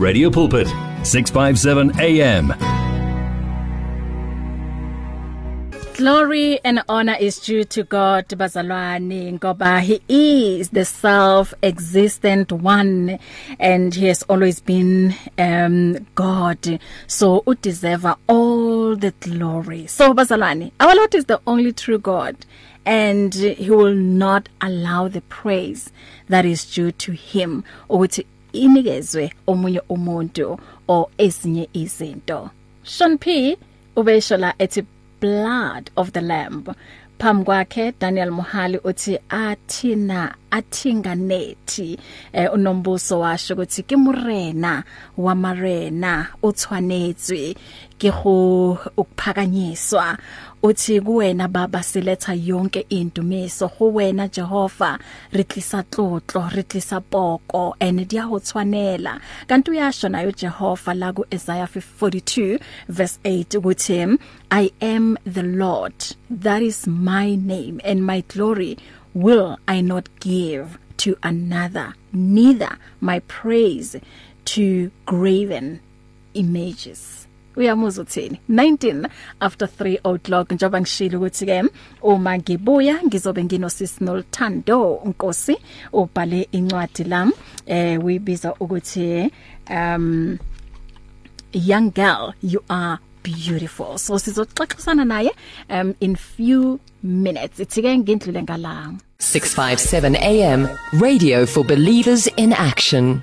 Radio Pulpit 657 AM Glory and honor is due to God bazalwane ngoba he is the self-existent one and he has always been um God. So u deserve all the glory? So bazalwane our Lord is the only true God and he will not allow the praise that is due to him. Ukuthi inikezwe omunye umuntu o ezinye izinto. Sean P ubesho la ethi blood of the lamb. Phambi kwakhe Daniel Mohali uthi athina athinganethi eh, unombuso washo ukuthi ke morena wa marena o tshwanetswe ke go ukuphakanyiswa. Uthi kuwena baba siletha yonke indumiso go wena Jehova re tlisa tlotlo re tlisa poko ene dia go tshwanela kanti uyasho nayo Jehova la ku Isaiah 42 verse 8 ukuthi I am the Lord that is my name and my glory will I not give to another neither my praise to graven images. Uyamuzwa uthini? 19 after 3 o'clock njoba ngishilo ukuthi ke uma ngibuya ngizobe nginosis Nolthando Nkosi ubhale incwadi lam eh uyibiza ukuthi um young girl you are beautiful. So sizoxoxisana naye um in few minutes. Ithike ngindlule ngala 657 AM radio for believers in action.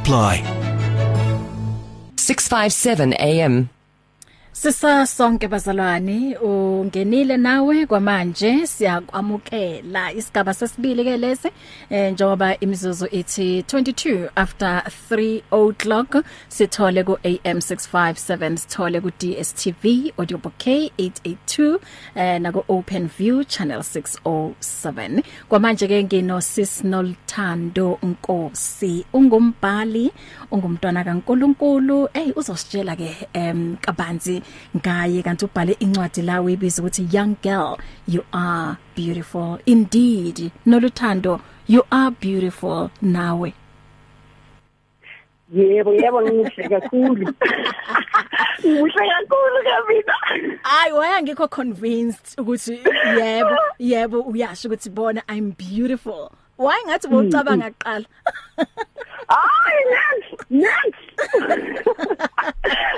apply. 657 AM Sisa sonke bazalwane ungenile nawe kwamanje siyakwamukela. Isigaba sesibili ke lesi eh, njengoba imizuzu ithi 22 after 3 o'clock sithole ku AM 657 sithole ku DSTV audio bouquet 882 eh, na ku Open View channel 607 kwamanje ke ngino sis Nolthando Nkosi ungumbhali ungumntwana kaNkuluNkulu. Hey uzositshela ke em kabanzi ngaye kanti ubhale incwadi la uyibiza ukuthi young girl you are beautiful indeed noluthando you are beautiful nawe Yebo yebo ngihle kakhulu. Ngihle kakhulu kamina. Ay waya ngikho convinced ukuthi yebo yebo uyasho ukuthi bona I'm beautiful. Why ngathi bowucabanga kuqala? Ay yes, yes.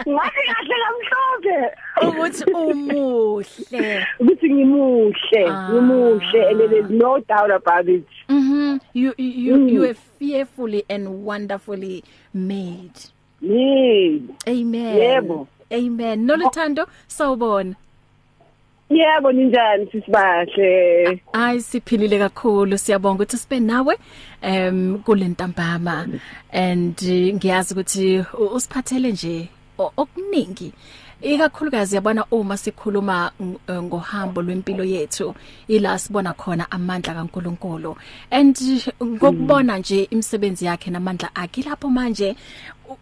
Ngathi kahle kamhlophe. Ukuthi umuhle. Ukuthi ngimuhle, ngimuhle and there is no doubt about it. Mhm. You you mm. you are fearfully and wonderfully made. Nee. Amen. Yebo. Amen. Noluthando sawubona. Yebo ninjani sisibahle? Ay siphilile kakhulu. Siyabonga ukuthi sibe nawe em kulentambama and uh, ngiyazi ukuthi usiphathele nje okuningi. Ikakhulukazi yabona uma sikhuluma ngohambo lwempilo yethu ila sibona khona amandla kaNkuluNkulu. And ngokubona nje imisebenzi yakhe namandla akhe lapho manje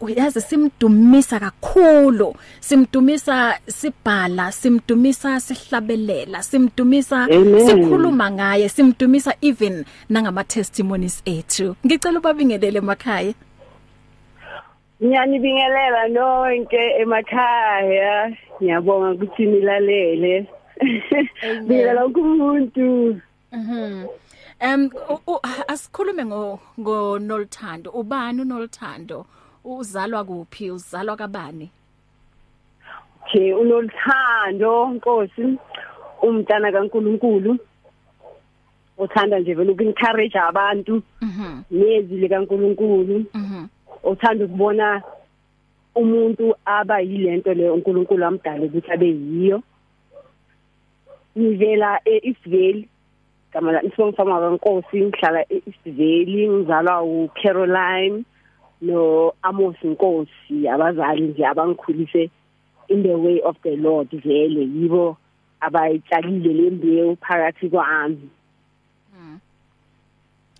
uyazi simdumisa kakhulu. Simdumisa sibhala simdumisa sihlabelela simdumisa sikhuluma ngaye simdumisa even nangama testimonies ethu. Ngicela ubabingelele emakhaya. Ngiyanibingelela nonke emakhaya. Ngiyabonga ukuthi nilalele. Bila lonke umuntu. Mhm. Em asikhulume ngo ngo Nolthando. Ubani uNolthando? Uzalwa kuphi? Uzalwa kabani? Okay, unolthando Nkosi. Umntana kaNkuluNkulu. Uthanda nje vele ukuncourage abantu. Mhm. Nezwi likaNkuluNkulu. Mhm. Uthanda ukubona umuntu aba yilento le uNkulunkulu amdala ukuthi abe yiyo. Ngivela Valley kama la isibonga fama kaNkosi ngihlala Valley ngizalwa uCaroline no Amos Nkosi abazali nje abangikhulise in the way of the Lord vele yibo abayitshalile lembewu phakathi kwami.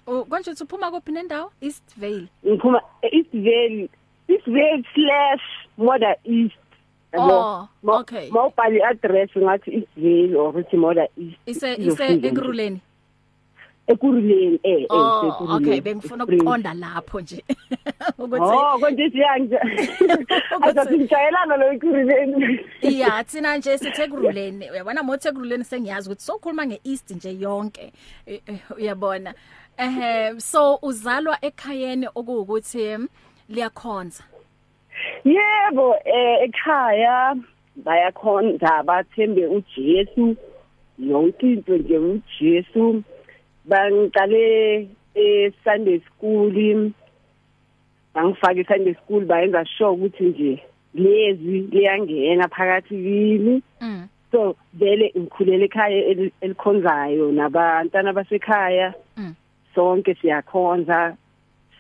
Oh konje uphuma kuphi nendawo? East Vale. Ngiphuma East Vale East Vale slash Moda East. Oh, okay. Mawubhali address ngathi East Vale or ukuthi Moda East. ise ise ekuruleni Ekuruleni eh eh Oh Ekuruleni. okay bengifuna ukuqonda lapho nje. Ukuthi Oh konje siyanje. Azathi ngijayelana lo ekuruleni. iya thina nje sithe kuruleni uyabona mothe kuruleni sengiyazi ukuthi sokhuluma ngeeast nje yonke. Eh, eh, uyabona. Eh so uzalwa ekhayeni okuwukuthi em, liyakhonza? Yebo eh ekhaya bayakhonza bathembe uJesu. Yonke into nje uJesu. Bangiqale e Sunday school bangifaka eSunday school bayenza sure ukuthi nje lezi liyangena phakathi kimi mm so vele ngikhulele ekhaya eli- elikhonzayo nabantwana basekhaya Mm. sonke siyakhonza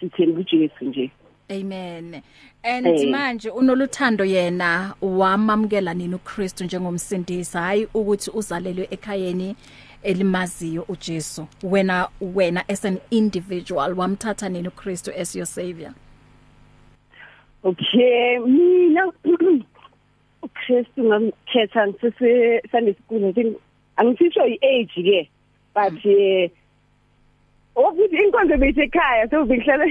sithemba uJesu nje Amen. And Eh. manje unoluthando yena wamamkela nini uKristu njengomsindisi hayi ukuthi uzalelwe ekhayeni elimaziyo uJesu. Wena wena as an individual wamthatha nini uKristu as your savior. Okay mina uKristu ngamkhetha ngisese Sunday school I think angisisho iage ke but eh ukuthi inkonzo beyisekhaya so bengihlala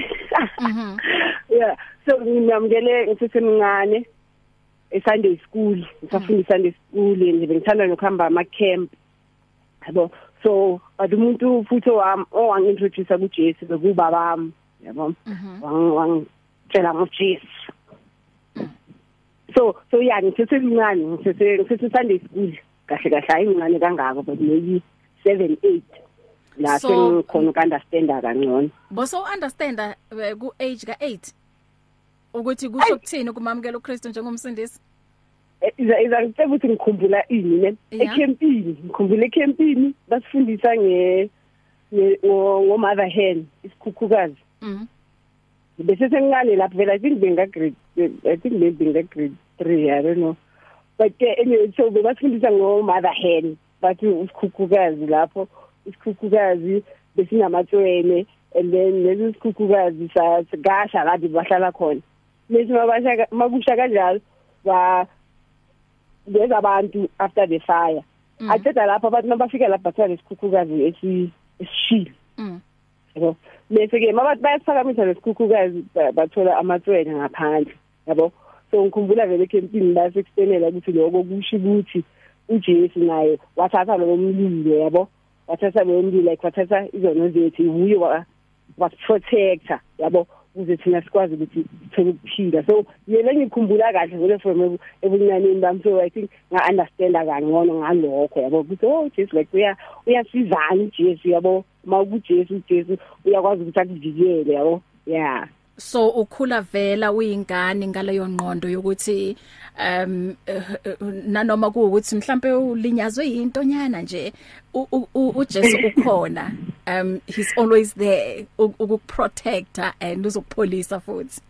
Mhm. yeah so nginamkele ngisesemncane eSunday school ngisafunda Sunday school nje bengithanda nokuhamba ama camp yabo. So but umuntu futhi wami owangintroduce kuJesu bekubaba wami yabo. Wang wangitshela ngoJesu so so yeah ngisesemncane ngise ngise Sunday school. Kahle kahle ayincane kangako but maybe 7 8 la sengikhona ukunderstanda kangcono Boso understand uh, ku age ka 8 ukuthi kusho kuthini kumamkela uKristu njengomsindisi? Eh, iza iza ngicela ukuthi ngikhumbula ini ne? Ecampini ngikhumbula ecampini basifundisa nge nge- ngo ngo mother hen isikhukhukazi. Mhm. bese sengane lapho vela I think benga grade I think maybe benga grade 3 I don't know. But uh, anyway so basifundisa ngo mother hen bathi isikhukhukazi lapho isikhukhukazi besinamatswele and then lezi isikhukhukazi sagasha kade bahlala khona. Lesi mabasha makusha kanjalo ba beza abantu after the fire. Mm. aceda lapho abantu mabafika lapha bathola lesikhukhukazi esi esishilo. Mm. yabo. Bese ke mabathi bayasiphakamisa lesikhukhukazi ba- bathola amatswele ngaphandle yabo. So ngikhumbula vele campini la sekustenela ukuthi lokho kusho ukuthi uJesu naye wathatha lo mlilo yabo. Wathatha lo mlilo like wathatha izono zethu uye wa protector yabo. Ukuze thina sikwazi ukuthi sithole ukuphila so yena ngikhumbula kahle vele from ebu- ebuncaneni bami. So i think nga understanda kangcono ngalokho yabo? Ukuthi oh Jesu like uya uyasizana uJesu yabo? mawukuJesu uJesu uyakwazi ukuthi akuvikele yabo? Yeah. So ukhula vela uyingane ngaleyo ngqondo yokuthi um nanoma kuukuthi mhlambe ulinyazwe into nyana nje uJesu ukhona um he's always there uk- ukuprotector and uzokupholisa futhi.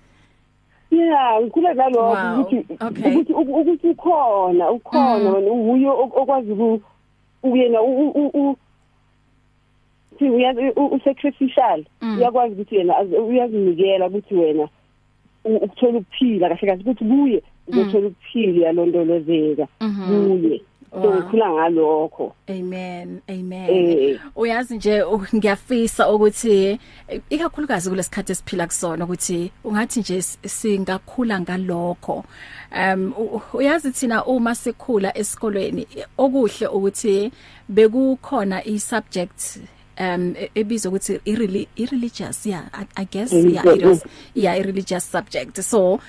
Yeah ngikhule nalokho Wow, ukuthi ukuthi ukuthi ukhona ukhona wena uye okwazi ku uyena u u- u thi uyazi u sacrificial uyakwazi ukuthi yena az- uyazinikela ukuthi wena ukuthola ukuphila kahle kahle ukuthi kuye uzothola ukuphila yalondolozeka. Kuye. So Wow. ngikhula ngalokho. Amen amen. Eh. uyazi nje ngiyafisa ukuthi ikakhulukazi kulesikhathi esiphila kusona ukuthi ungathi nje singakhula ngalokho. Um uyazi thina uma sikhula esikolweni okuhle ukuthi bekukhona i-subject um e- ebizwa ukuthi ireli ireligious yeah I, i guess yeah it was yeah a religious subject. So uh,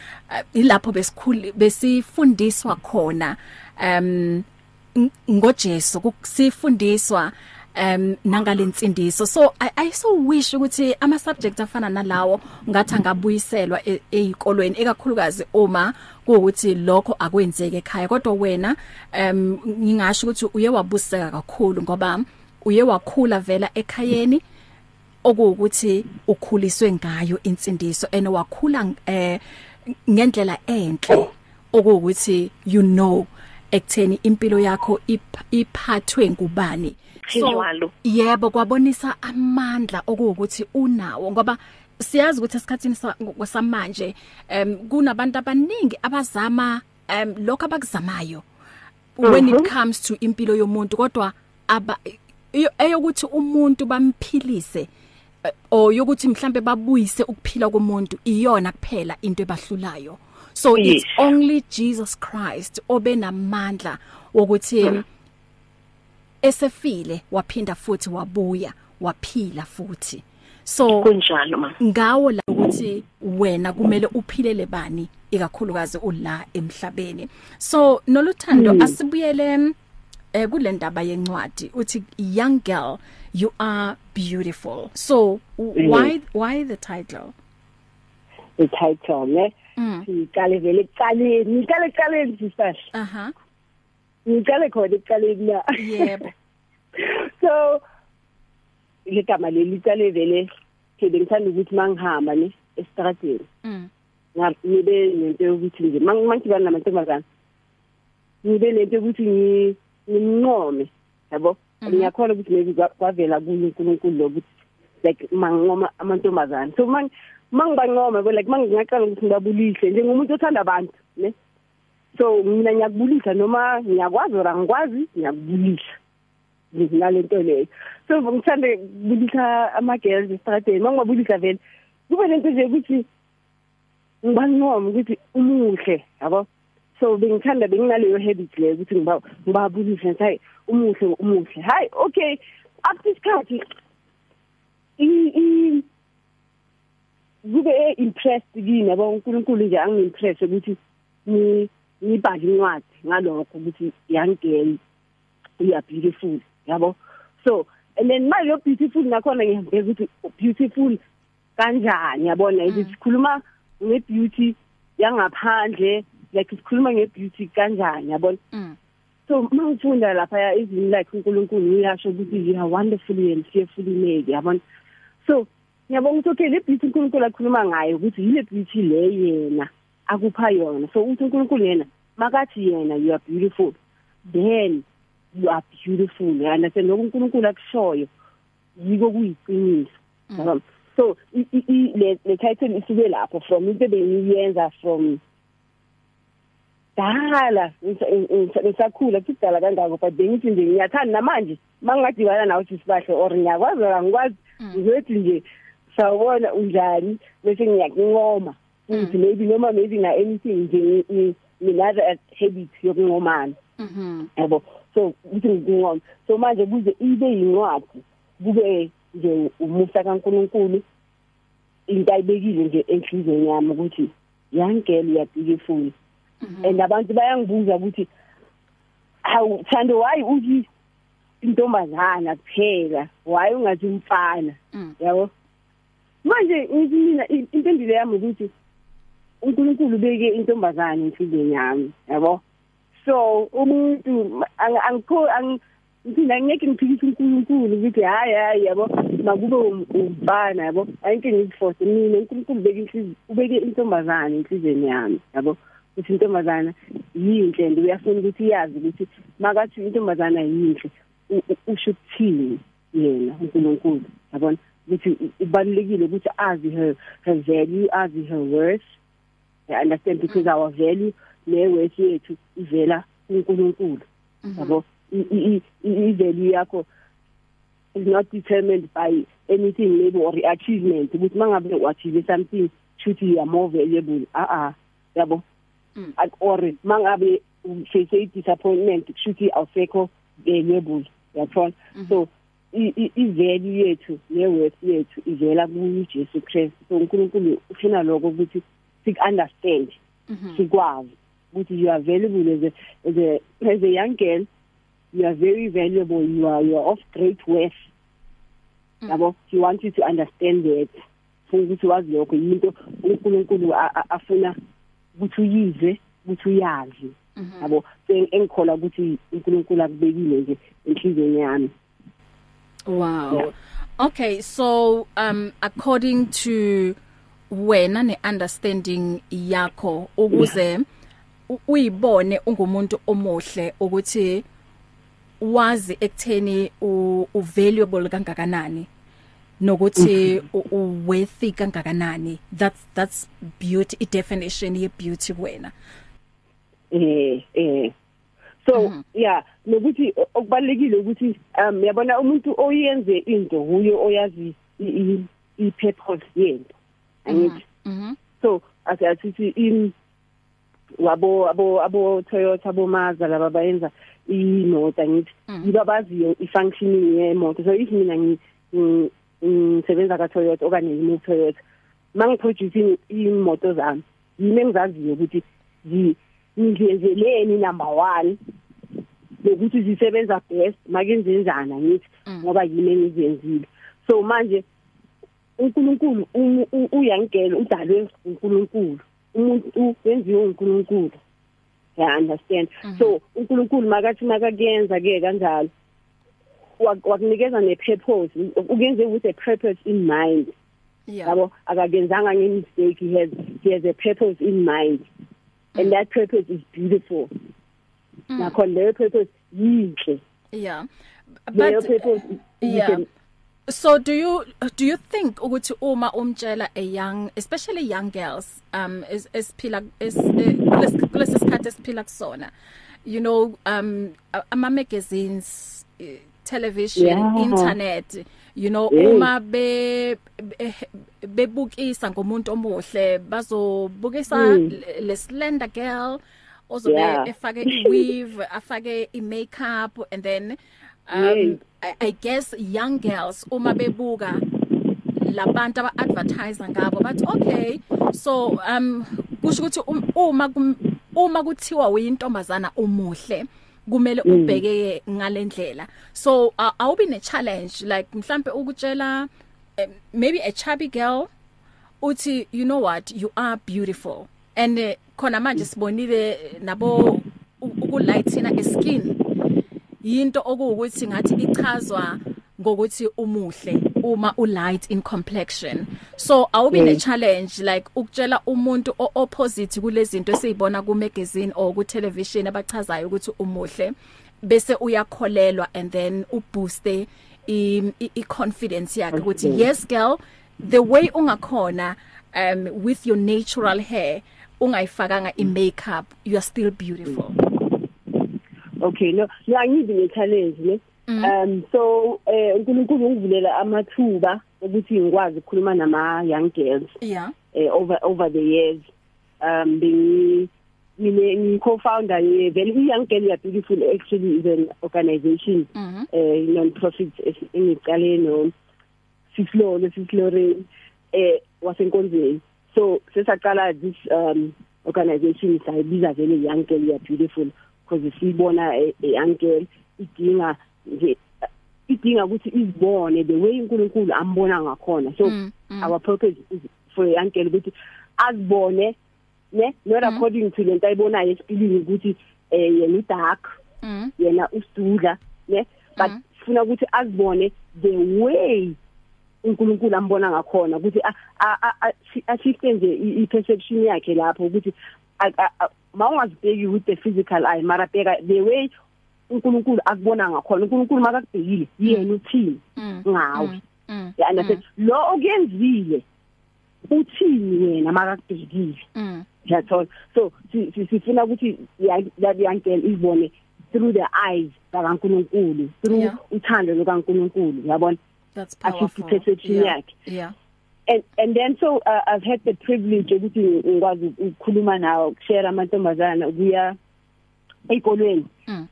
ilapho besikhuli besifundiswa khona um ng- ngoJesu kusifundiswa um nangalensindiso so i, I so wish ukuthi ama subjects afana nalawo ngathi angabuyiselwa e- ezikolweni ekakhulukazi uma kuukuthi lokho akwenzeke ekhaya. Kodwa wena um ngingasho ukuthi uye wabuseka kakhulu ngoba uye wakhula vela ekhayeni okuwukuthi ukhuliswe ngayo insindiso enowakhula eh ngendlela enhle okuwukuthi you know ekutheni impilo yakho ip- iphathwe ngubani Njalo. yebo kwabonisa amandla okuwukuthi unawo ngoba siyazi ukuthi esikhathini sa- samanje em kunabantu abaningi abazama em lokho abakuzamayo when it comes to impilo yomuntu kodwa aba eyokuthi umuntu bamphilise eh, or yokuthi mhlambe babuyise ukuphila komuntu iyona kuphela into ebahlulayo. So Yes. it's only Jesus Christ obenamandla wokuthi esefile waphinda futhi wabuya waphila futhi. So kunjalo ma ngawo la ukuthi wena kumele uphilele bani ikakhulukazi ula emhlabeni. So noluthando Hmm. asibuyele eh kule ndaba yencwadi uthi young girl you are beautiful. So why why the title? The title ne? Mm. siqale vele ekuqaleni ngiqale ekuqaleni sisasha aha ngiqale khona ekuqaleni na? Yebo. So igama leli liqale vele ke bengithanda ukuthi mangihamba ne estradeni mm. ngibe nento yokuthi nje mangidibana namantombazana ngibe nento yokuthi ngi- ngimncome yabo? Ngiyakhona ukuthi maybe kwa- kwavela kuyo uNkulunkulu lokuthi like mangoma amantombazana so mang mangibancoma bo like mangingaqala ukuthi ngibabulise njengomuntu othanda abantu ne? So mina ngiyakubulisa noma ngiyakwazi or angikwazi ngiyakubulisa. Ngalento leyo. So ngithande ukubulisa ama girls estradeni mangibabulisa vele kube lento nje ukuthi ngibancoma ukuthi umuhle yabo? So bengithanda benginaleyo habit leyo ukuthi ngiba ngibabulise ngithi hayi umuhle umuhle. Hayi okay after isikhathi i i kube impressed kini yabo? uNkulunkulu nje angiimpress ukuthi ni nibhale incwadi ngalokho ukuthi young girl are beautiful yabo? So and then manje yo beautiful nakhona ngiyabheka ukuthi beautiful kanjani yabona? Ukuthi sikhuluma ngebeauty yangaphandle like sikhuluma ngebeauty kanjani yabona? Mm. So mangifunda lapha izini like uNkulunkulu uyasho ukuthi you are wonderfully and fearfully made yabona? So ngiyabona ukuthi okay le beauty uNkulunkulu akhuluma ngayo ukuthi yile beauty le yena akupha yona. So uthi uNkulunkulu yena makathi yena you are beautiful then you are beautiful. You understand? Lokho uNkulunkulu akushoyo yiko kuyiqiniso yabona? So i- i- i- le le title isuke lapho from into bengiyenza from dala ngisakhula kudala kangako but bengithi nje ngiyathanda namanje mangingadibana nawe sisibahle or ngiyakwazi angikwazi ngizothi nje sawubona unjani bese ngiyakuncoma ukuthi maybe noma maybe na anything nje ngi- nginather habit yokuncomana. Mhm yabo so ukuthi ngincoma. So manje kuze ibe yincwadi kube nje umusa kaNkuluNkulu into ayibekile nje enhlizweni yami ukuthi young girl you are beautiful and abantu bayangibuza ukuthi hawu thando why uthi intombazana kuphela? Why ungathi umfana? Mm. yabo? Manje ngithi mina i- impendulo yami ukuthi uNkulunkulu beke intombazana enhlizweni yami yabo? So umuntu ang- angikho ang- ngithina ngeke ngiphikise uNkulunkulu ukuthi hayi hayi yabo makube um- umfana yabo? Ayinke ngiziforce mina uNkulunkulu beke inhliziyo ubeke intombazana enhlizweni yami yabo? Ukuthi intombazana yinhle and uyafuna ukuthi iyazi ukuthi makathi intombazana yinhle usho ukuthini yena uNkulunkulu? Yabona? Ukuthi ubalulekile ukuthi azi her her value azi her worth. I understand? Because our value ne worth yethu ivela kuNkulunkulu. Yabo? I- i- i- i value yakho is not determined by anything maybe or achievement. Ukuthi mangabe uachieve something should you are more valuable. Ah ah yabo? Or mangabe face disappointment kushuthi awusekho valuable yathola so i- i- i value yethu ne worth yethu ivela kuJesu Christ. So uNkulunkulu ufuna lokho ukuthi sik understand sikwazi ukuthi you are valuable as a as a as a young girl. You are very valuable. You are you are of great worth. Yabo? He wants you to understand that. Funa ukuthi wazi lokho. Yinto uNkulunkulu a- a- afuna ukuthi uyize ukuthi uyazi yabo so engikhola ukuthi uNkulunkulu akubekile nje enhlizweni yami. Wow. Okay, so um according to wena neunderstanding yakho ukuze uyibone ungumuntu omuhle ukuthi wazi ekutheni u valuable kangakanani. Nokuthi uworthy kangakanani. That's that's beauty i definition ye beauty wena. Eh eh. So mm -hmm. yeah nokuthi okubalekile ukuthi um yabona umuntu oyenze into huyo oyazi i purpose yento. Angithi? Mhm so asithi in wabo abo abo Toyota abo Mazda laba bayenza imoto ngithi Mm. yiba baziyo ifunctioning yemoto. So if mina ngisebenza ka Toyota okanye yimi Toyota mangiproducing imoto zami yimi engizaziyo ukuthi ngiyenzeleni number 1 lokuthi zisebenza best makenzenzana ngithi Mm. ngoba yimi engizenzile? So manje uNkulunkulu uyangena udalwe uNkulunkulu umuntu wenziwe uNkulunkulu yeah understand? Mhm. so uNkulunkulu makathi makakuyenza ke kanjalo. Wakunikeza ne purpose ukenze with a purpose in mind. Yeah. Yabo akakenzanga nge mistake he has he has a purpose in mind. And that purpose is beautiful. Mm. nakho leyo purpose yinhle. Yeah. But purpose yeah. So do you do you think ukuthi uma umtshela a young especially young girls um is esiphila is kulesi sikhathi esiphila kusona you know um ama magazines television Yeah. internet you know Yeah. uma be be- bebukisa ngomuntu omuhle bazobukisa Mm. le- le slender girl ozobe Yeah. efake iweave afake imakeup and then um Yes. I, I guess young girls uma bebuka labantu aba advertise ngabo but okay so um kusho ukuthi um- uma uma kuthiwa uyintombazana umuhle kumele ubheke ngalendlela. So uh, awubi ne challenge like mhlambe ukutshela um, maybe a chubby girl uthi you know what? You are beautiful. And uh, khona manje sibonile nabo u- ukulightina iskin. Yinto okuwukuthi ngathi ichazwa ngokuthi umuhle. Uma ulight in complexion. So awubi ne challenge like ukutshela umuntu o opposite kulezinto esizibona ku magazine or ku television abachazayo ukuthi umuhle bese uyakholelwa and then ubooste i, i, i confidence yakhe ukuthi yes girl the way ungakhona um with your natural hair ungayifakanga i makeup you are still beautiful. Okay no ngiyibi ne challenge ne um so eh uNkulunkulu ungivulela amathuba ukuthi ngikwazi ukukhuluma nama young girls yeah. eh, over over the years. Um being mine ngi co-founder ye very young girl are beautiful actually is an organization Mhm. eh non profit engicale no Sislole Sislore eh wasenkonzweni. So sesaqala this um organization sayibiza vele young girl are beautiful because sibona a a young girl idinga nje idinga ukuthi izibone the way uNkulunkulu ambona ngakhona so Mm, mm. our purpose is for a young girl ukuthi azibone ne not according to lento ayibonayo esipilini ukuthi eh yena udark mm yena usidudla ne but Mhm. sifuna ukuthi azibone the way uNkulunkulu ambona ngakhona ukuthi ashifte nje i- i-perception yakhe lapho ukuthi a- a- a- mawungazibheki with the physical eye mara bheka the way uNkulunkulu akubona ngakhona uNkulunkulu makakubhekile yena uthini? Mm. Ngawe. Mm. Ya understand lo okuyenzile uthini yena makakubhekile? Mm. Yathola so si- si- sifuna ukuthi ya- that young girl izibone through the eyes zakaNkulunkulu through uthando lokaNkulunkulu yabona? That's powerful. perception yeah. yakhe. yeah. And and then so uh, I've had the privilege ukuthi ngikwazi ukukhuluma nawo ukushare amantombazana ukuya ezikolweni Mm.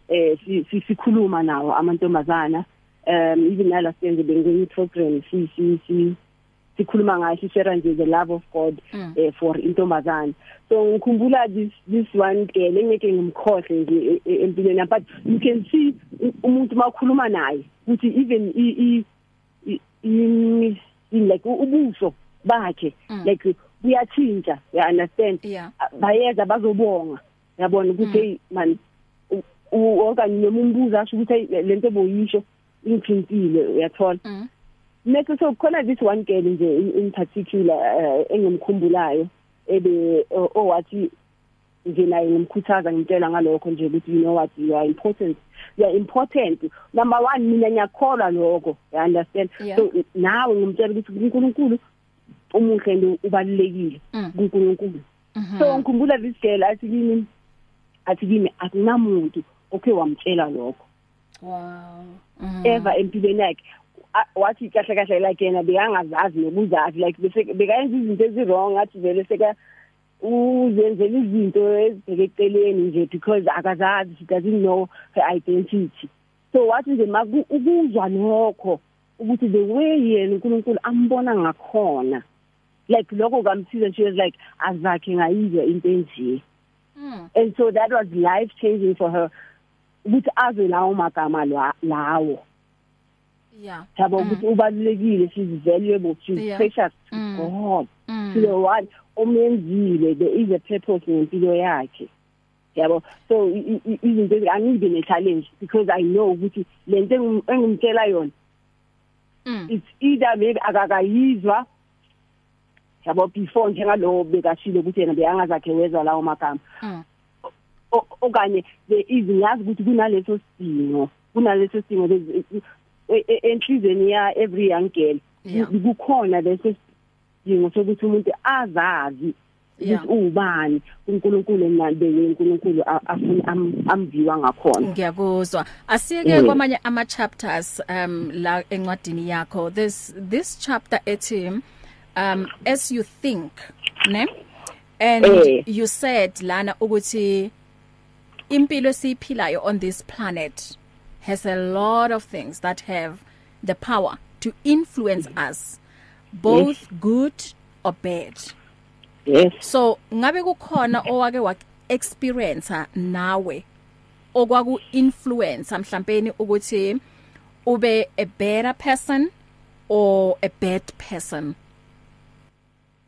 Eh si- si- sikhuluma nawo amantombazana um even last year bengiyi program si si si sikhuluma ngayo sishare nje the love of God Mm. eh for intombazana. So ngikhumbula this this one girl engeke ngimkhohle nje e- e- empilweni but you can see umuntu makhuluma naye ukuthi even i i- in like ubuso bakhe Mm. like buyathinta you understand? Bayeza bazobonga. Yabona ukuthi hey man okanye noma umbuzo asho ukuthi lento boyisho ingiphintile uyathola? Mm. Next so khona this one girl nje in, particular uh, engimkhumbulayo ebe owathi nje naye ngimkhuthaza ngimtshela ngalokho nje ukuthi you know what? You are important. You are important. Number 1 mina ngiyakholwa lokho. You understand? Yeah. so nawe ngimtshela ukuthi uNkulunkulu umuhle and ubalulekile Mm. kuNkulunkulu. So ngikhumbula this girl athi kimi athi kimi akunamuntu. Okay wamtshela lokho. Wow. Mm. ever empilweni yakhe wathi kahle kahle like yena bekangazazi nokuzazi like bese bekayenza izinto ezirong athi vele seka uzenzela izinto ezibheke eceleni nje because akazazi she doesn't know her identity. So wathi nje maku- ukuzwa lokho ukuthi the way yena uNkulunkulu ambona ngakhona like lokho kamsiza she was like azakhe ngayizwa into enje. Mm. and so that was life changing for her. Ukuthi azwe lawo magama lawo yeah yabo ukuthi ubalulekile she's valuable she's Yeah. precious to Mm. God Mm. to the one omenzile there is a purpose ngempilo yakhe yabo so izinto ezi- angibe ne challenge because i know ukuthi lento engim- engimtshela yona Mm. it's either maybe akakayizwa yabo before njengalo bekashilo ukuthi yena beyangazakhe wezwa lawo magama Mm. Okanye ngiyazi ukuthi kunaleso sidingo kunaleso sidingo e- e- enhlizweni ya every young girl kukhona leso sidingo sokuthi umuntu azazi ukuthi ubani uNkulunkulu enabeke uNkulunkulu afuna am- amviwa ngakhona. Ngiyakuzwa. Asiyeke Mm. kwamanye ama chapters um la encwadini yakho. This this chapter ethi um as you think ne? And Eh. you said lana ukuthi impilo esiyiphilayo on this planet has a lot of things that have the power to influence us both good or bad. Yes. So ngabe kukhona owake wa experience nawe okwaku influence mhlawumbe ukuthi ube a better person or a bad person?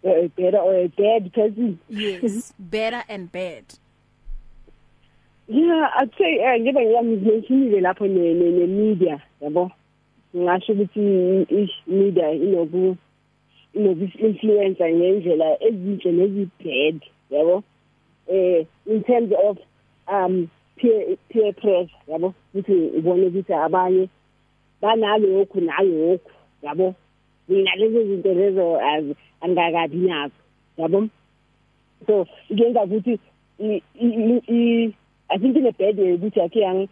A better or a bad person? Yes better and bad. Yeah i'd say eh, njengoba ngiyamentionile lapho ne ne- media yabo? Ngisho ukuthi i media inoku inoku influencer ngendlela ezinhle nezibad yabo? Eh in terms of um peer peer pressure yabo? Ukuthi ubone ukuthi abanye banalokhu nalokhu yabo? Mina lezo zinto lezo angakabi nazo yabo? So ngenza ukuthi i- i- i- i think in a bad way ukuthi akhe yang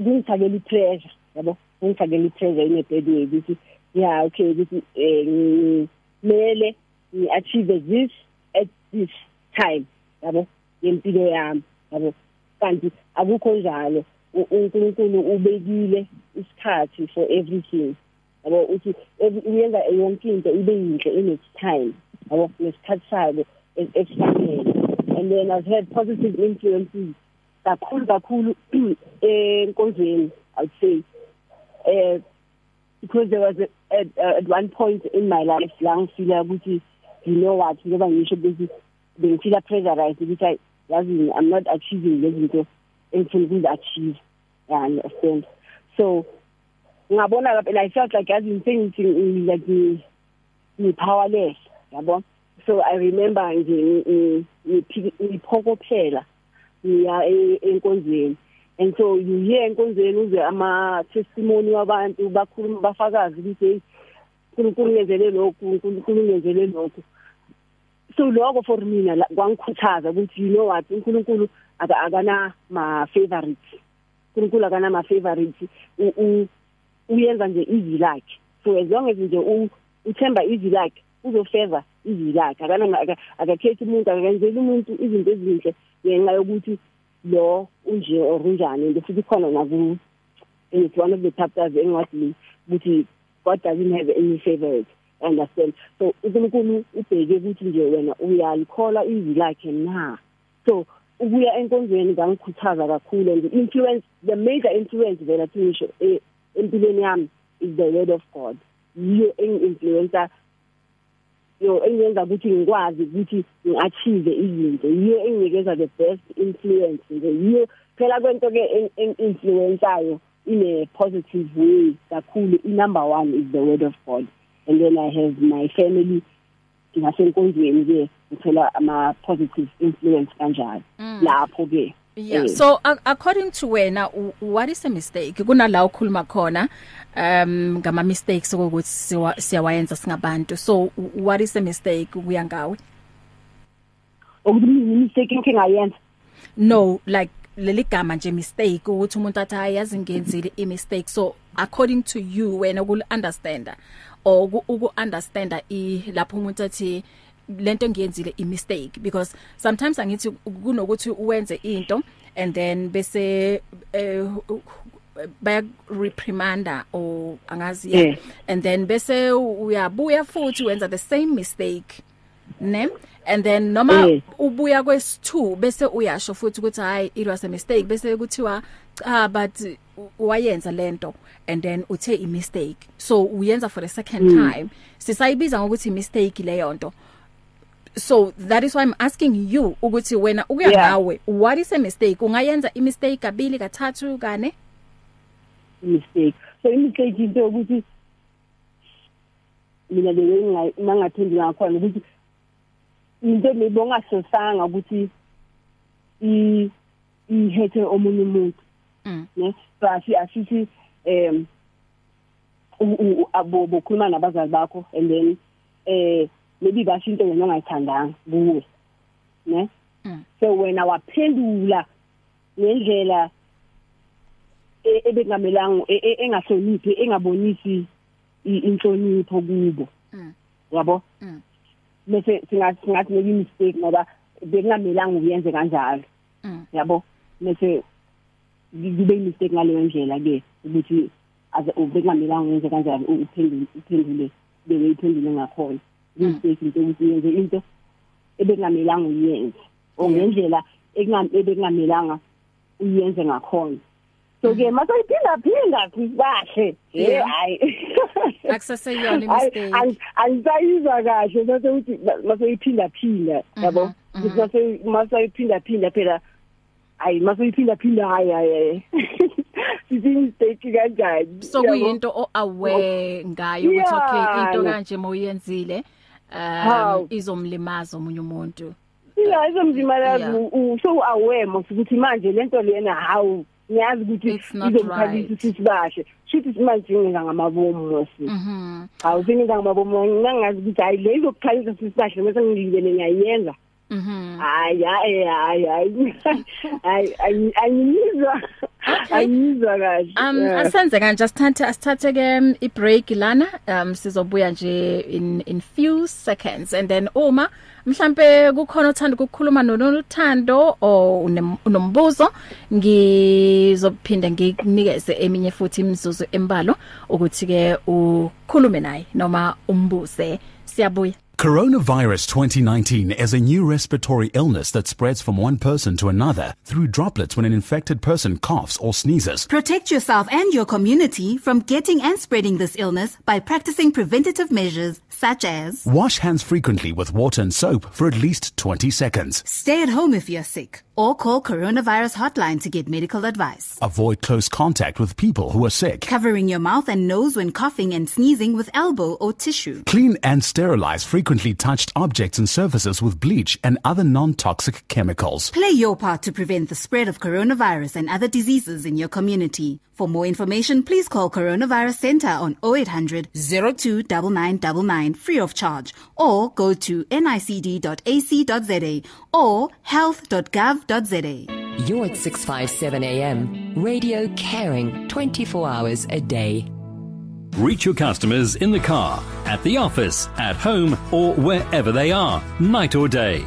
ngingifakela i-pressure yabo? Ngingifakela i-pressure in a bad way ukuthi yeah okay ukuthi eh ngimele ngi-achieve this at this time yabo? Yempilo yami yabo? Kanti akukho njalo U- uNkulunkulu ubekile isikhathi for everything yabo? Uthi every- uyenza yonke into ibe yinhle in its time yabo? Nesikhathi sayo es- esifanele and then I've had positive influences kakhulu kakhulu enkonzweni I would say. Uh because there was a, at, uh, at one point in my life la ngifila ukuthi you know what ngoba ngisho bese bengifila pressurized ukuthi yazi I'm not achieving lezi zinto engifuna ukuzi achieve I understand. So ngabona lapha I felt like yazi sengithi like ngi powerless yabo? So I remember nje ngi- ngi- ngiphokophela ngiya e- enkonzweni. And so you hear enkonzweni uze ama testimony wabantu bakhuluma bafakazi ukuthi uNkulunkulu ngenzele lokhu uNkulunkulu ngenzele lokhu. So lokho for mina kwangikhuthaza ukuthi you know what? uNkulunkulu aka- akana ma favorites uNkulunkulu akana ma favorites uyenza nje izwi lakhe. So as long as nje uthemba izwi lakhe uzofeza izwi lakhe akakhethi umuntu akenzeli umuntu izinto ezinhle ngenxa yokuthi lo unje or unjani and futhi khona naku and it's one of the chapters engiwadini ukuthi God doesn't have any favorites understand? So uNkulunkulu ubheke ukuthi nje wena uyalikhola izwi lakhe na? So ukuya enkonzweni ngangikhuthaza kakhulu and influence the major influence vela thisho eh, empilweni yami is the word of God. Yiyo engi-influencer yo engenza ukuthi ngikwazi ukuthi ngiachieve izinto. Yiyo enginikeza the best influence nje. Yiyo phela kwento ke influenceayo in a positive way kakhulu. Number 1 is the word of God. And then i have my family ngasenkonzweni ke ngithola ama positive influence kanjalo. Mm. lapho ke Yeah. Eh. So uh, according to wena w- what is a mistake? Kunala ukhuluma khona um ngama mistakes ukuthi siwa- siyawayenza singabantu. So w- what is a mistake kuya ngawe? ukuthi mistake ngike ngayenza No, like leli gama nje mistake ukuthi umuntu athi ayazi ngenzile i mistake. So according to you wena ukul understanda or uku- uku understanda i lapho umuntu athi lento ngiyenzile i mistake because sometimes angithi kunokuthi uwenze into and then bese eh, baya reprimanda or angazi yeah. Yeah. and then bese uyabuya futhi wenza the same mistake ne and then noma Yeah. ubuya kwesi2 bese uyasho futhi ukuthi hayi it was a mistake bese kuthiwa ah but u- wayenza lento and then uthe i mistake so uyenza for the second mm. time sisayibiza ngokuthi mistake leyo nto so that is why i'm asking you ukuthi wena ukuya Yeah. ngawe what is a mistake? Ungayenza i mistake kabili kathathu kane? Mistake. So imistake into ukuthi mina beke ngingathembi ngakhona ukuthi into nebongasosanga ukuthi i ihethe omunye umuntu. Mm. ne? Basi asithi em u- u- abo bokhuluma nabazali bakho and then eh maybe basho into wena ongayithandanga kuwe ne? Mm. so wena waphendula ngendlela e- ebengamelanga e- e- engahloniphi engabonisi inhlonipho kubo. Mm. yabo Mm. bese singathi singathi maybe mistake ngoba bekungamelanga uyenze kanjalo. Yabo bese kube mistake ngaleyo ndlela ke ukuthi aze bekungamelanga uyenze kanjalo uphendule uphendule beke iphendule ngakhona. Mistake into ukuthi uyenze into ebekungamelanga uyenze o ngendlela ekungam- ebekungamelanga uyenze ngakhona. So ke masoyiphinda phinda kahle Yeah. hayi. Akusaseyona i Hayi, mistake ang- angisayizwa kahle. Mase uthi masoyiphinda phinda yabo? mhm. mase masoyiphinda phinda phela hayi masoyiphinda phinda hayi hayi sithi mistake kanjani so kuyinto o aware ngayo ukuthi okay into Yeah. kanje mawuyenzile um Hawu. izomlimaza omunye umuntu yeah izomzima Yeah. yazi so aware masukuthi manje lento lena hawu ngiyazi ukuthi It's not izomkhalisa right. sisibashe shithi manje ngenza ngamabomu mosi mhm hawu sengenza ngamabomu ngingazi ukuthi hayi le izokukhalisa sisibashe mase ngilibele ngiyayenza mhm hayi hayi hayi hayi hayi hayi angizwa angizwa kahle. Um Yeah. asenze kanje asithathe asithathe ke um, i break lana. Um sizobuya nje in in few seconds. And then uma mhlambe kukhona othanda ukukhuluma nonothando o unem- unombuzo ngizophinda ngikunikeze eminye futhi imizuzu embalo ukuthi ke ukhulume naye noma umbuze. Siyabuya. Coronavirus 2019 is a new respiratory illness that spreads from one person to another through droplets when an infected person coughs or sneezes. Protect yourself and your community from getting and spreading this illness by practicing preventative measures such as Wash hands frequently with water and soap for at least 20 seconds. stay at home if you're sick or call coronavirus hotline to get medical advice. Avoid close contact with people who are sick. Covering your mouth and nose when coughing and sneezing with elbow or tissue. Clean and sterilize frequently touched objects and surfaces with bleach and other non-toxic chemicals. Play your part to prevent the spread of coronavirus and other diseases in your community. For more information, please call Coronavirus Center on 0800 029999 free of charge or go to nicd.ac.za or health.gov.za. You're at 657 AM. Radio caring 24 hours a day. Reach your customers in the car, at the office, at home, or wherever they are, night or day.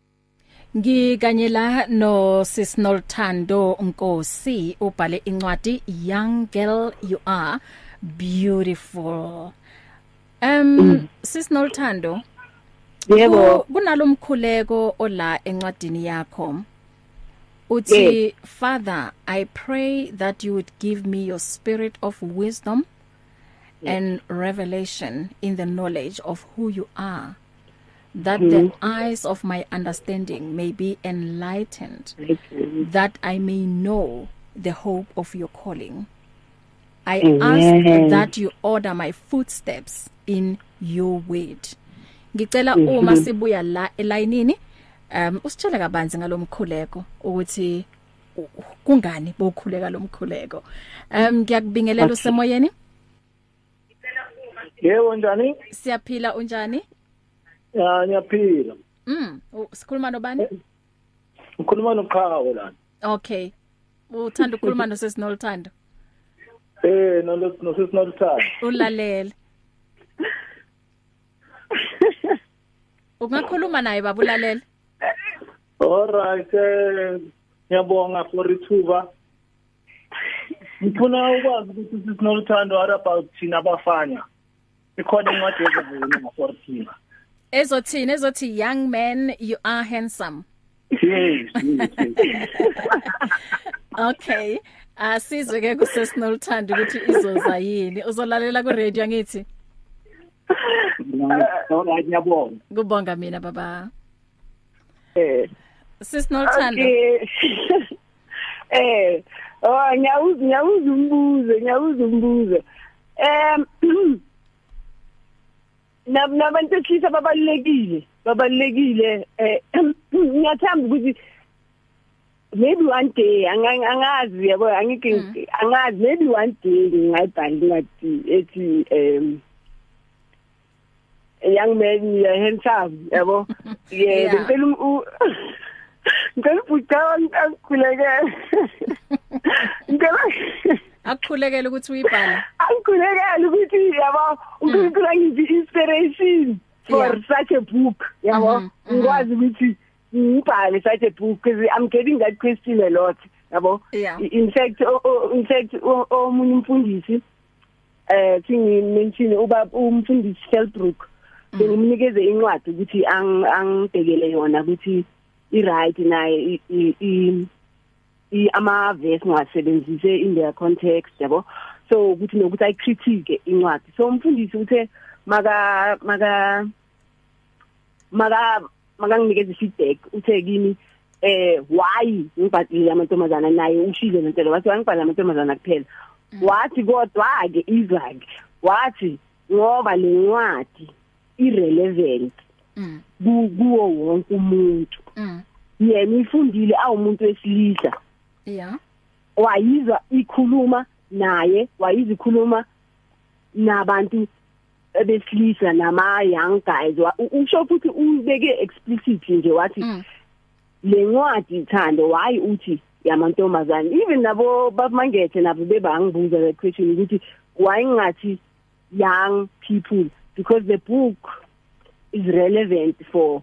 Ngikanye la no Sisnolthando Nkosi ubhale incwadi Young Girl You Are beautiful. Um sisinolthando yebo. Ku- kunalomkhuleko ola encwadini yakho. Uthi father i pray that you would give me your spirit of wisdom and revelation in the knowledge of who you are. That the eyes of my understanding may be enlightened that I may know the hope of your calling. I ask that you order my footsteps in your word. Ngicela uma sibuya la elayinini um usitshela kabanzi ngalomkhuleko ukuthi u- kungani bokhuleka lomkhuleko. Um ngiyakubingelela usemoyeni. Yebo njani? Siyaphila unjani? Ya ngiyaphila. Mm, sikhuluma nobani? Ngikhuluma noqhawe la. Okay. Uthanda ukukhuluma nosesinolthando. Eh no no sisinothanda. Ulalele. Ungakhuluma naye babulalela. Alright eh ngiyabonga for ithuba. Ngifuna ukwazi ukuthi sisinothando what about thina abafana. Ikhona incwadi ezivuna ngo-14. Ezothini ezothi young man you are handsome. Yes. yes, yes. Okay. Asizwe ke kusesinolthando ukuthi izoza yini. Uzolalela ku radio ngithi. Alright ngiyabonga. Kubonga mina baba. eh Sisinolthando. okay eh oh ngiyawuza ngiyawuza umbuzo ngiyawuza umbuzo em nab nabantu ekhisa babalekile babalekile eh ngiyathamba ukuthi maybe one day anga- angazi yabo angike angazi maybe one day ngingayibhala ngathi ethi a young man you are handsome yabo? Yeah. ngicela um- u- ngicela ubhuti angikhulekele. Ngicela Akukhulekela ukuthi uyibhala. Angikhulekele ukuthi yabo uNkulunkulu angiphi inspiration for such a book yabo? Mhm, mhm. ngikwazi ukuthi ngibhale such a book because i'm getting that question a lot yabo? In fact in fact omunye umfundisi eh singi mention uba umfundisi Shelbrook ngimnikeze incwadi ukuthi ang angibhekele yona ukuthi i right naye i- ama verse ngasebenzise in their context yabo? So ukuthi nokuthi ay critique incwadi so umfundisi uthe maka maka maka makanginikeza feedback uthe kimi eh why ngibhadile amantombazana naye ushilo lento wathi wangibhala amantombazana kuphela wathi kodwa ke izake wathi ngoba lencwadi irrelevant Mm. ku- kuwo wonke umuntu Mm. yena ifundile awumuntu wesilisa Yeah. wayizwa ikhuluma naye wayizwa ikhuluma nabantu besilisa nama young guys Wa- u- usho futhi ubeke explicit nje wathi Mm. lencwadi ithando why uthi yamantombazane even nabo bamangethe nabo bebangibuza the question ukuthi why ngathi young people because the book is relevant for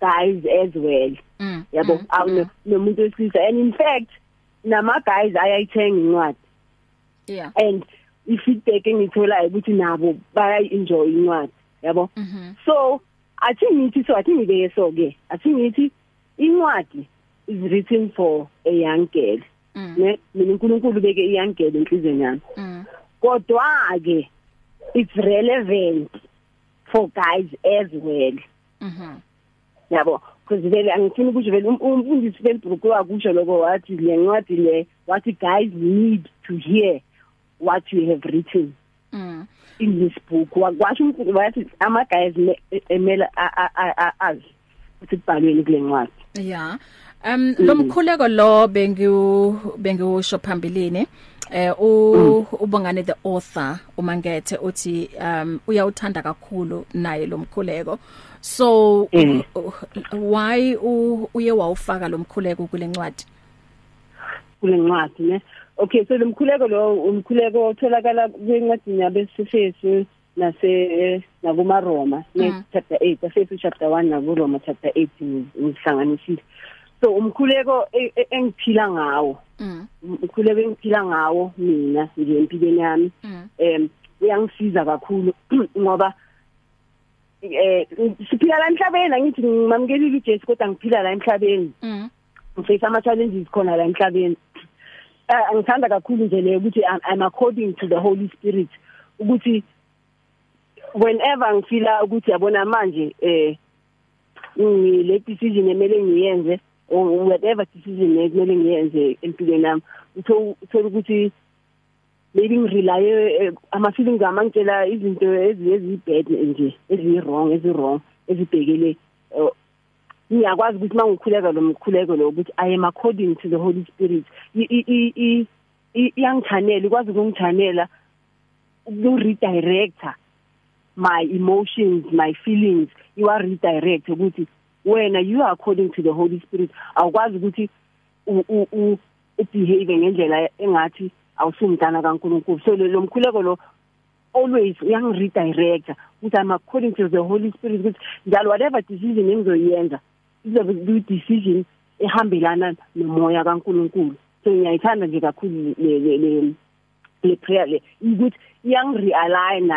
guys as well Mm. yabo mm, awu mm. nomuntu wesilisa and in fact nama guys ayayithenga incwadi Yeah. and ifeedback engitholayo ukuthi nabo bayayenjoy incwadi yabo so athi ngithi so athi ngibeke so ke athi ngithi incwadi is written for a young girl Mm. ne mina uNkulunkulu beke i young girl enhlizweni yami Mm. kodwa ke it's relevant for guys as well Mhm. yabo because vele angifuni ukuthi vele um- umfundisi Felbrook wakusho lokho wathi le ncwadi le wathi guys need to hear what you have written Mm. in this book. Wakwasho umfundisi wathi ama guys me- emela a- azi ukuthi kubhalweni kule ncwadi. Yeah. Um lomkhuleko lo bengu bengiusho phambilini eh u ubongane the author umangethe uthi um uyawuthanda kakhulu naye lomkhuleko so Mm. why uye wawufaka lomkhuleko kule ncwadi? Kule ncwadi ne? Okay so lomkhuleko lo umkhuleko otholakala kwencwadi yabesifesu nase nakuma Roma chapter 8 Efesu chapter 1 naku Roma chapter 8 ngihlanganisile so umkhuleko e- e- engiphila ngawo Mm. ukhuleko engiphila ngawo mina nje empilweni yami Mm. em uyangisiza kakhulu ngoba eh siphila la emhlabeni angithi ngimamkelile uJesu kodwa ngiphila la emhlabeni Mm. ngiface ama challenges khona la emhlabeni Eh, ngithanda kakhulu nje le ukuthi I'm, according to the Holy Spirit ukuthi whenever ngifila ukuthi yabona manje eh ngile decision emele ngiyenze or whatever decision emele ngiyenze empilweni utho uthola ukuthi maybe ngirely ama feelings ami angitshela izinto ezibad nje ezi wrong ezi wrong ezibhekele eh, ngiyakwazi ukuthi mangikhuleka lo mkhuleko lo ukuthi i am according to the holy spirit. I- i- i- i- i- iyangichanela ikwazi ukungichanela uku-redirector my emotions my feelings. You are redirect ukuthi wena you are according to the holy spirit. Awukwazi ukuthi u- u- u- ubehave ngendlela engathi awusumntana kaNkuluNkulu. So lo mkhuleko lo always uyangiredirect ukuthi i'm according to the holy spirit ukuthi njalo whatever decision engizoyenza izobe ku decision ehambelana nomoya kaNkuluNkulu. So ngiyayithanda nje kakhulu le le- le prayer le. Ukuthi iyangirealign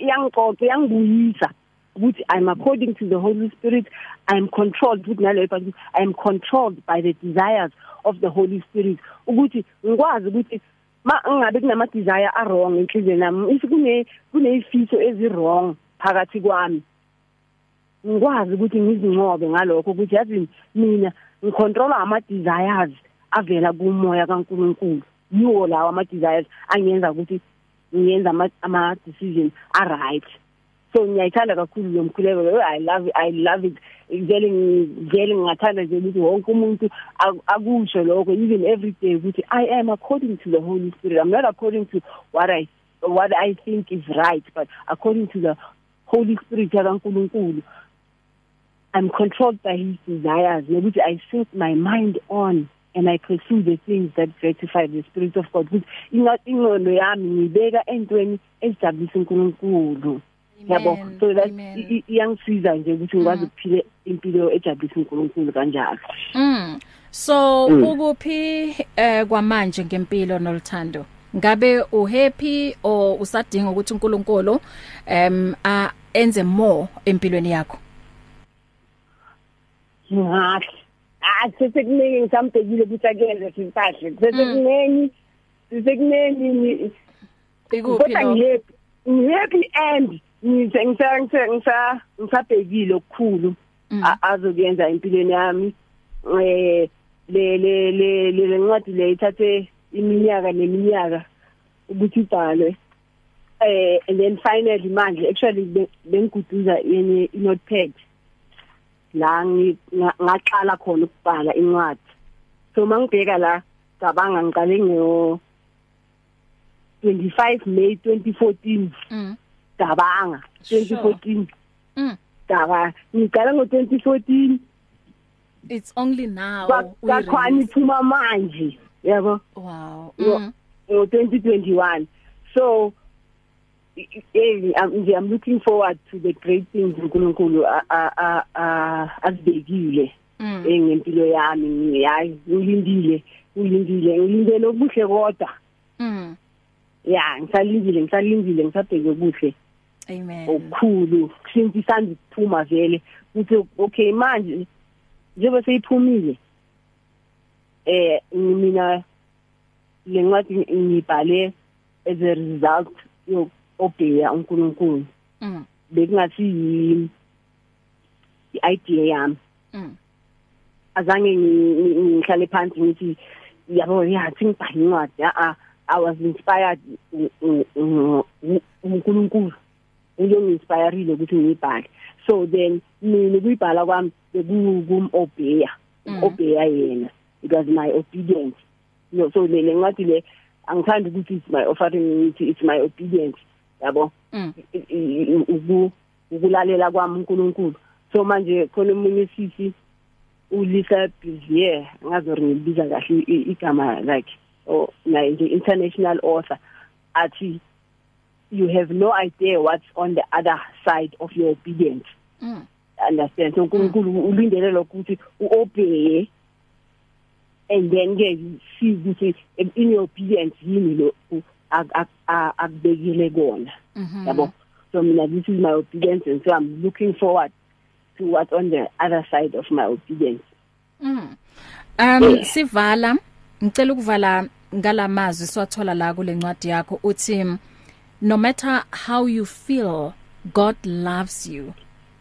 iyangicoca iyangibuyisa ukuthi i'm according to the holy spirit. I'm controlled ukuthi ukuthi i'm controlled by the desires of the holy spirit. Ukuthi ngikwazi ukuthi ma ngabe kunama desire a wrong enhlizweni nami if kune kunezifiso ezi wrong phakathi kwami ngikwazi ukuthi ngizincobe ngalokho ukuthi yazi mina ngicontrola ama desires avela kumoya kaNkuluNkulu. Yiwo lawa ama desires angenza ukuthi ngiyenza ama, ama decisions a right so ngiyayithanda kakhulu lo mkhuleko lo i love it, i love it. Ngele ngele ngingathanda nje ukuthi wonke umuntu ak- akusho lokho even every day ukuthi i am according to the holy spirit. I'm not according to what i what i think is right but according to the holy spirit kaNkuluNkulu I'm controlled by his desires nokuthi I set my mind on and I pursue the things that gratify the spirit of God ukuthi ingathi ingqondo yami ngibeka entweni ezijabulisa uNkulunkulu yabo Amen, so that amen. i- i- iyangisiza nje ukuthi ngikwazi ukuphila impilo ejabulisa uNkulunkulu kanjalo Mm. So Mm. ukuphi eh kwamanje ngempilo noluthando? Ngabe uhappy or usadinga ukuthi uNkulunkulu em a enze more empilweni yakho? Ngahle ah sesekuningi ngisambhekile ukuthi akenze simpahle sesekuningi sesekuningi Ikuphi kodwa ngihappy ngihappy and ngisa ngisa ngisa ngisabhekile okukhulu Mm. azokuyenza empilweni yami. Eh le le le le ncwadi le ithathe iminyaka neminyaka ukuthi ibhalwe. Eh and then finally manje actually be- bengiguduza yenye inotepad la ngaqala khona ukubhala incwadi so mangibheka la cabanga ngiqale ngo 25 May 2014 Mm. cabanga Sure. 2014 Mm. cabanga ngiqala ngo 2014 It's only now kwakhona we iphuma manje yabo Wow. Mm. ngo 2021 so eh, I'm I'm looking forward to the great things uNkulunkulu azibekile Mm. ngempilo yami ngi- hayi ngilindile ngilindile ngilindele okuhle kodwa Mm. ya ngisalindile ngisalindile ngisabheke okuhle Amen. okukhulu since isanda ukuphuma vele ukuthi okay manje njengoba seyiphumile eh mina le ncwadi ngibhale as a result yo obheya uNkulunkulu. Mm. bekungathi yi idea yami. Mm. azange ngi- ngi- ngihlale phansi ngithi yabo yathi ngibhale incwadi a I was inspired uNkulunkulu uyongi-inspireile ukuthi ngiyibhale. So then mina ukuyibhala kwami bekukumobheya Mhm. obheya yena. It was my obedience. No so le le ncwadi le angithandi ukuthi it's my offering ngithi it's my obedience. Yabo? Mm. i- i- uku- ukulalela kwami uNkulunkulu. So manje khona umunye sisi uLisa Bizier ngazori ngilibiza kahle i- igama lakhe or na nje international author. Athi you have no idea what's on the other side of your obedience. Mm. understand? So uNkulunkulu ulindele lokho ukuthi uobey and then ke see ukuthi in your obedience yini lo akubekile kona. Yabo? So mina this is my obedience and so i'm looking forward to what's on the other side of my obedience. Mm. um yeah. sivala ngicela ukuvala ngalamazwi siwathola la kule ncwadi yakho uthi no matter how you feel God loves you.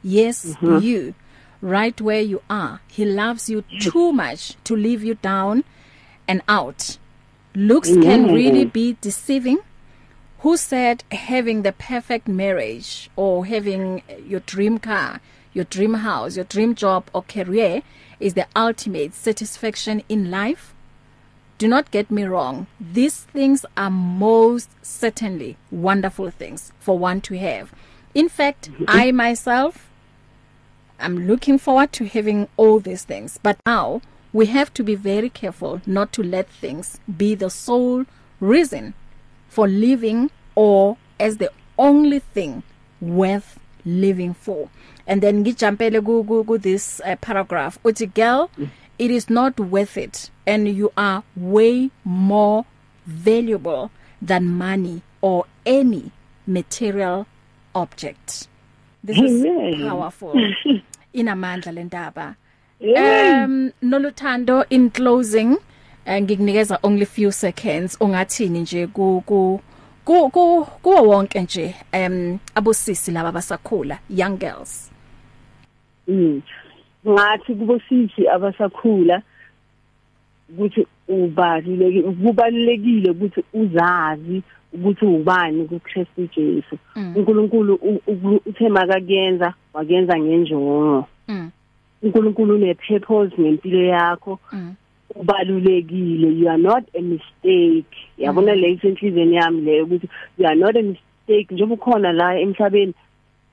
Yes mm -hmm. you. Right where you are he loves you too much to leave you down and out. Looks can really be deceiving. Who said having the perfect marriage or having your dream car your dream house your dream job or career is the ultimate satisfaction in life? Do not get me wrong. These things are most certainly wonderful things for one to have. In fact i myself I'm looking forward to having all these things. But now we have to be very careful not to let things be the sole reason for living or as the only thing worth living for. And then ngijumpele ku ku this uh, paragraph uthi girl it is not worth it and you are way more valuable than money or any material object. This Amen. is powerful inamandla lentaba um noluthando in closing eh, ngikunikeza only few seconds. Ungathini nje ku ku ku kuwo wonke nje um abosisi laba basakhula young girls? Mm. Ngathi kubosisi abasakhula ukuthi ubalulekile kubalulekile ukuthi uzazi ukuthi ubani kuKristu Jesu. Mm. uNkulunkulu uthe makakuyenza wakuyenza ngenjongo. Mm. uNkulunkulu une purpose ngempilo yakho. Mm. ubalulekile you are not a mistake. Yabona le isenhlizweni yami leyo ukuthi you are not a mistake. Njengoba ukhona la emhlabeni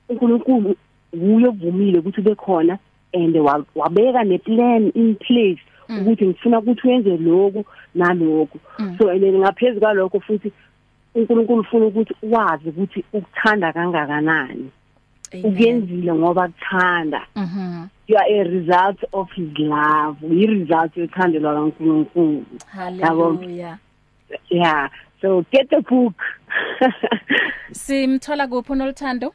uNkulunkulu uye uvumile ukuthi ube khona and wabeka neplan in place ukuthi ngifuna ukuthi uyenze lokhu nalokhu. So and ngaphezulu kwalokho futhi uNkulunkulu ufuna ukuthi wazi ukuthi ukuthanda kangakanani. Ukuyenzile ngoba kuthanda. Mhm you are a result of his love. I result yothando lwaNkulunkulu hallelujah yeah. So get the book. Simthola kuphi unoluthando?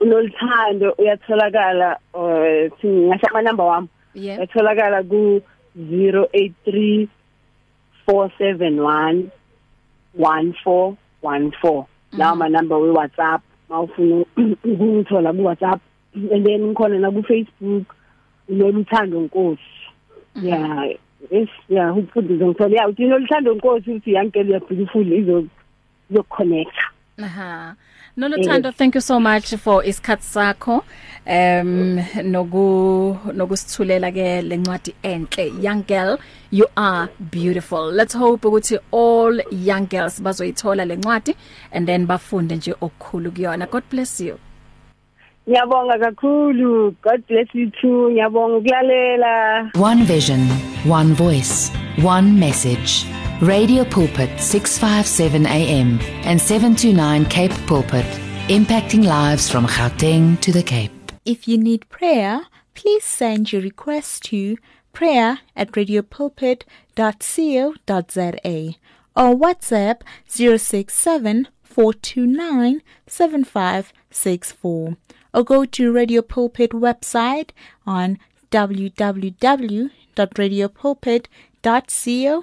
Unoluthando uyatholakala uh singasho ama number wami. Uyatholakala ku 083 471 1414 lawa ma number we WhatsApp mawufuna ukungithola ku WhatsApp and then ngikhona na ku Facebook unothando nkosi. Yeah yes yeah ufuduze ngithola yeah uthina oluthando nkosi uthi yankele ya beautiful izo yo connect aha. Nolothando thank you so much for isikhatsi sakho um noku nokusithulela ke lencwadi enhle young girl you are beautiful let's hope ukuthi all young girls bazoyithola lencwadi and then bafunde nje okukhulu kuyona god bless you Ngiyabonga kakhulu. God bless you too. Ngiyabonga ukulalela. One vision, one voice, one message. Radio Pulpit 657 AM and 729 Cape Pulpit, impacting lives from Gauteng to the Cape. If you need prayer, please send your request to prayer at radiopulpit.co.za or WhatsApp 067 429 7564 or go to Radio Pulpit website on www.radiopulpit.co.za.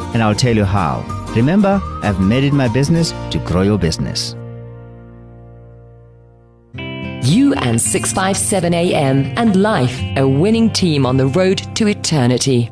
and I'll tell you how. Remember, I've made it my business to grow your business. You and 657 AM and life, a winning team on the road to eternity.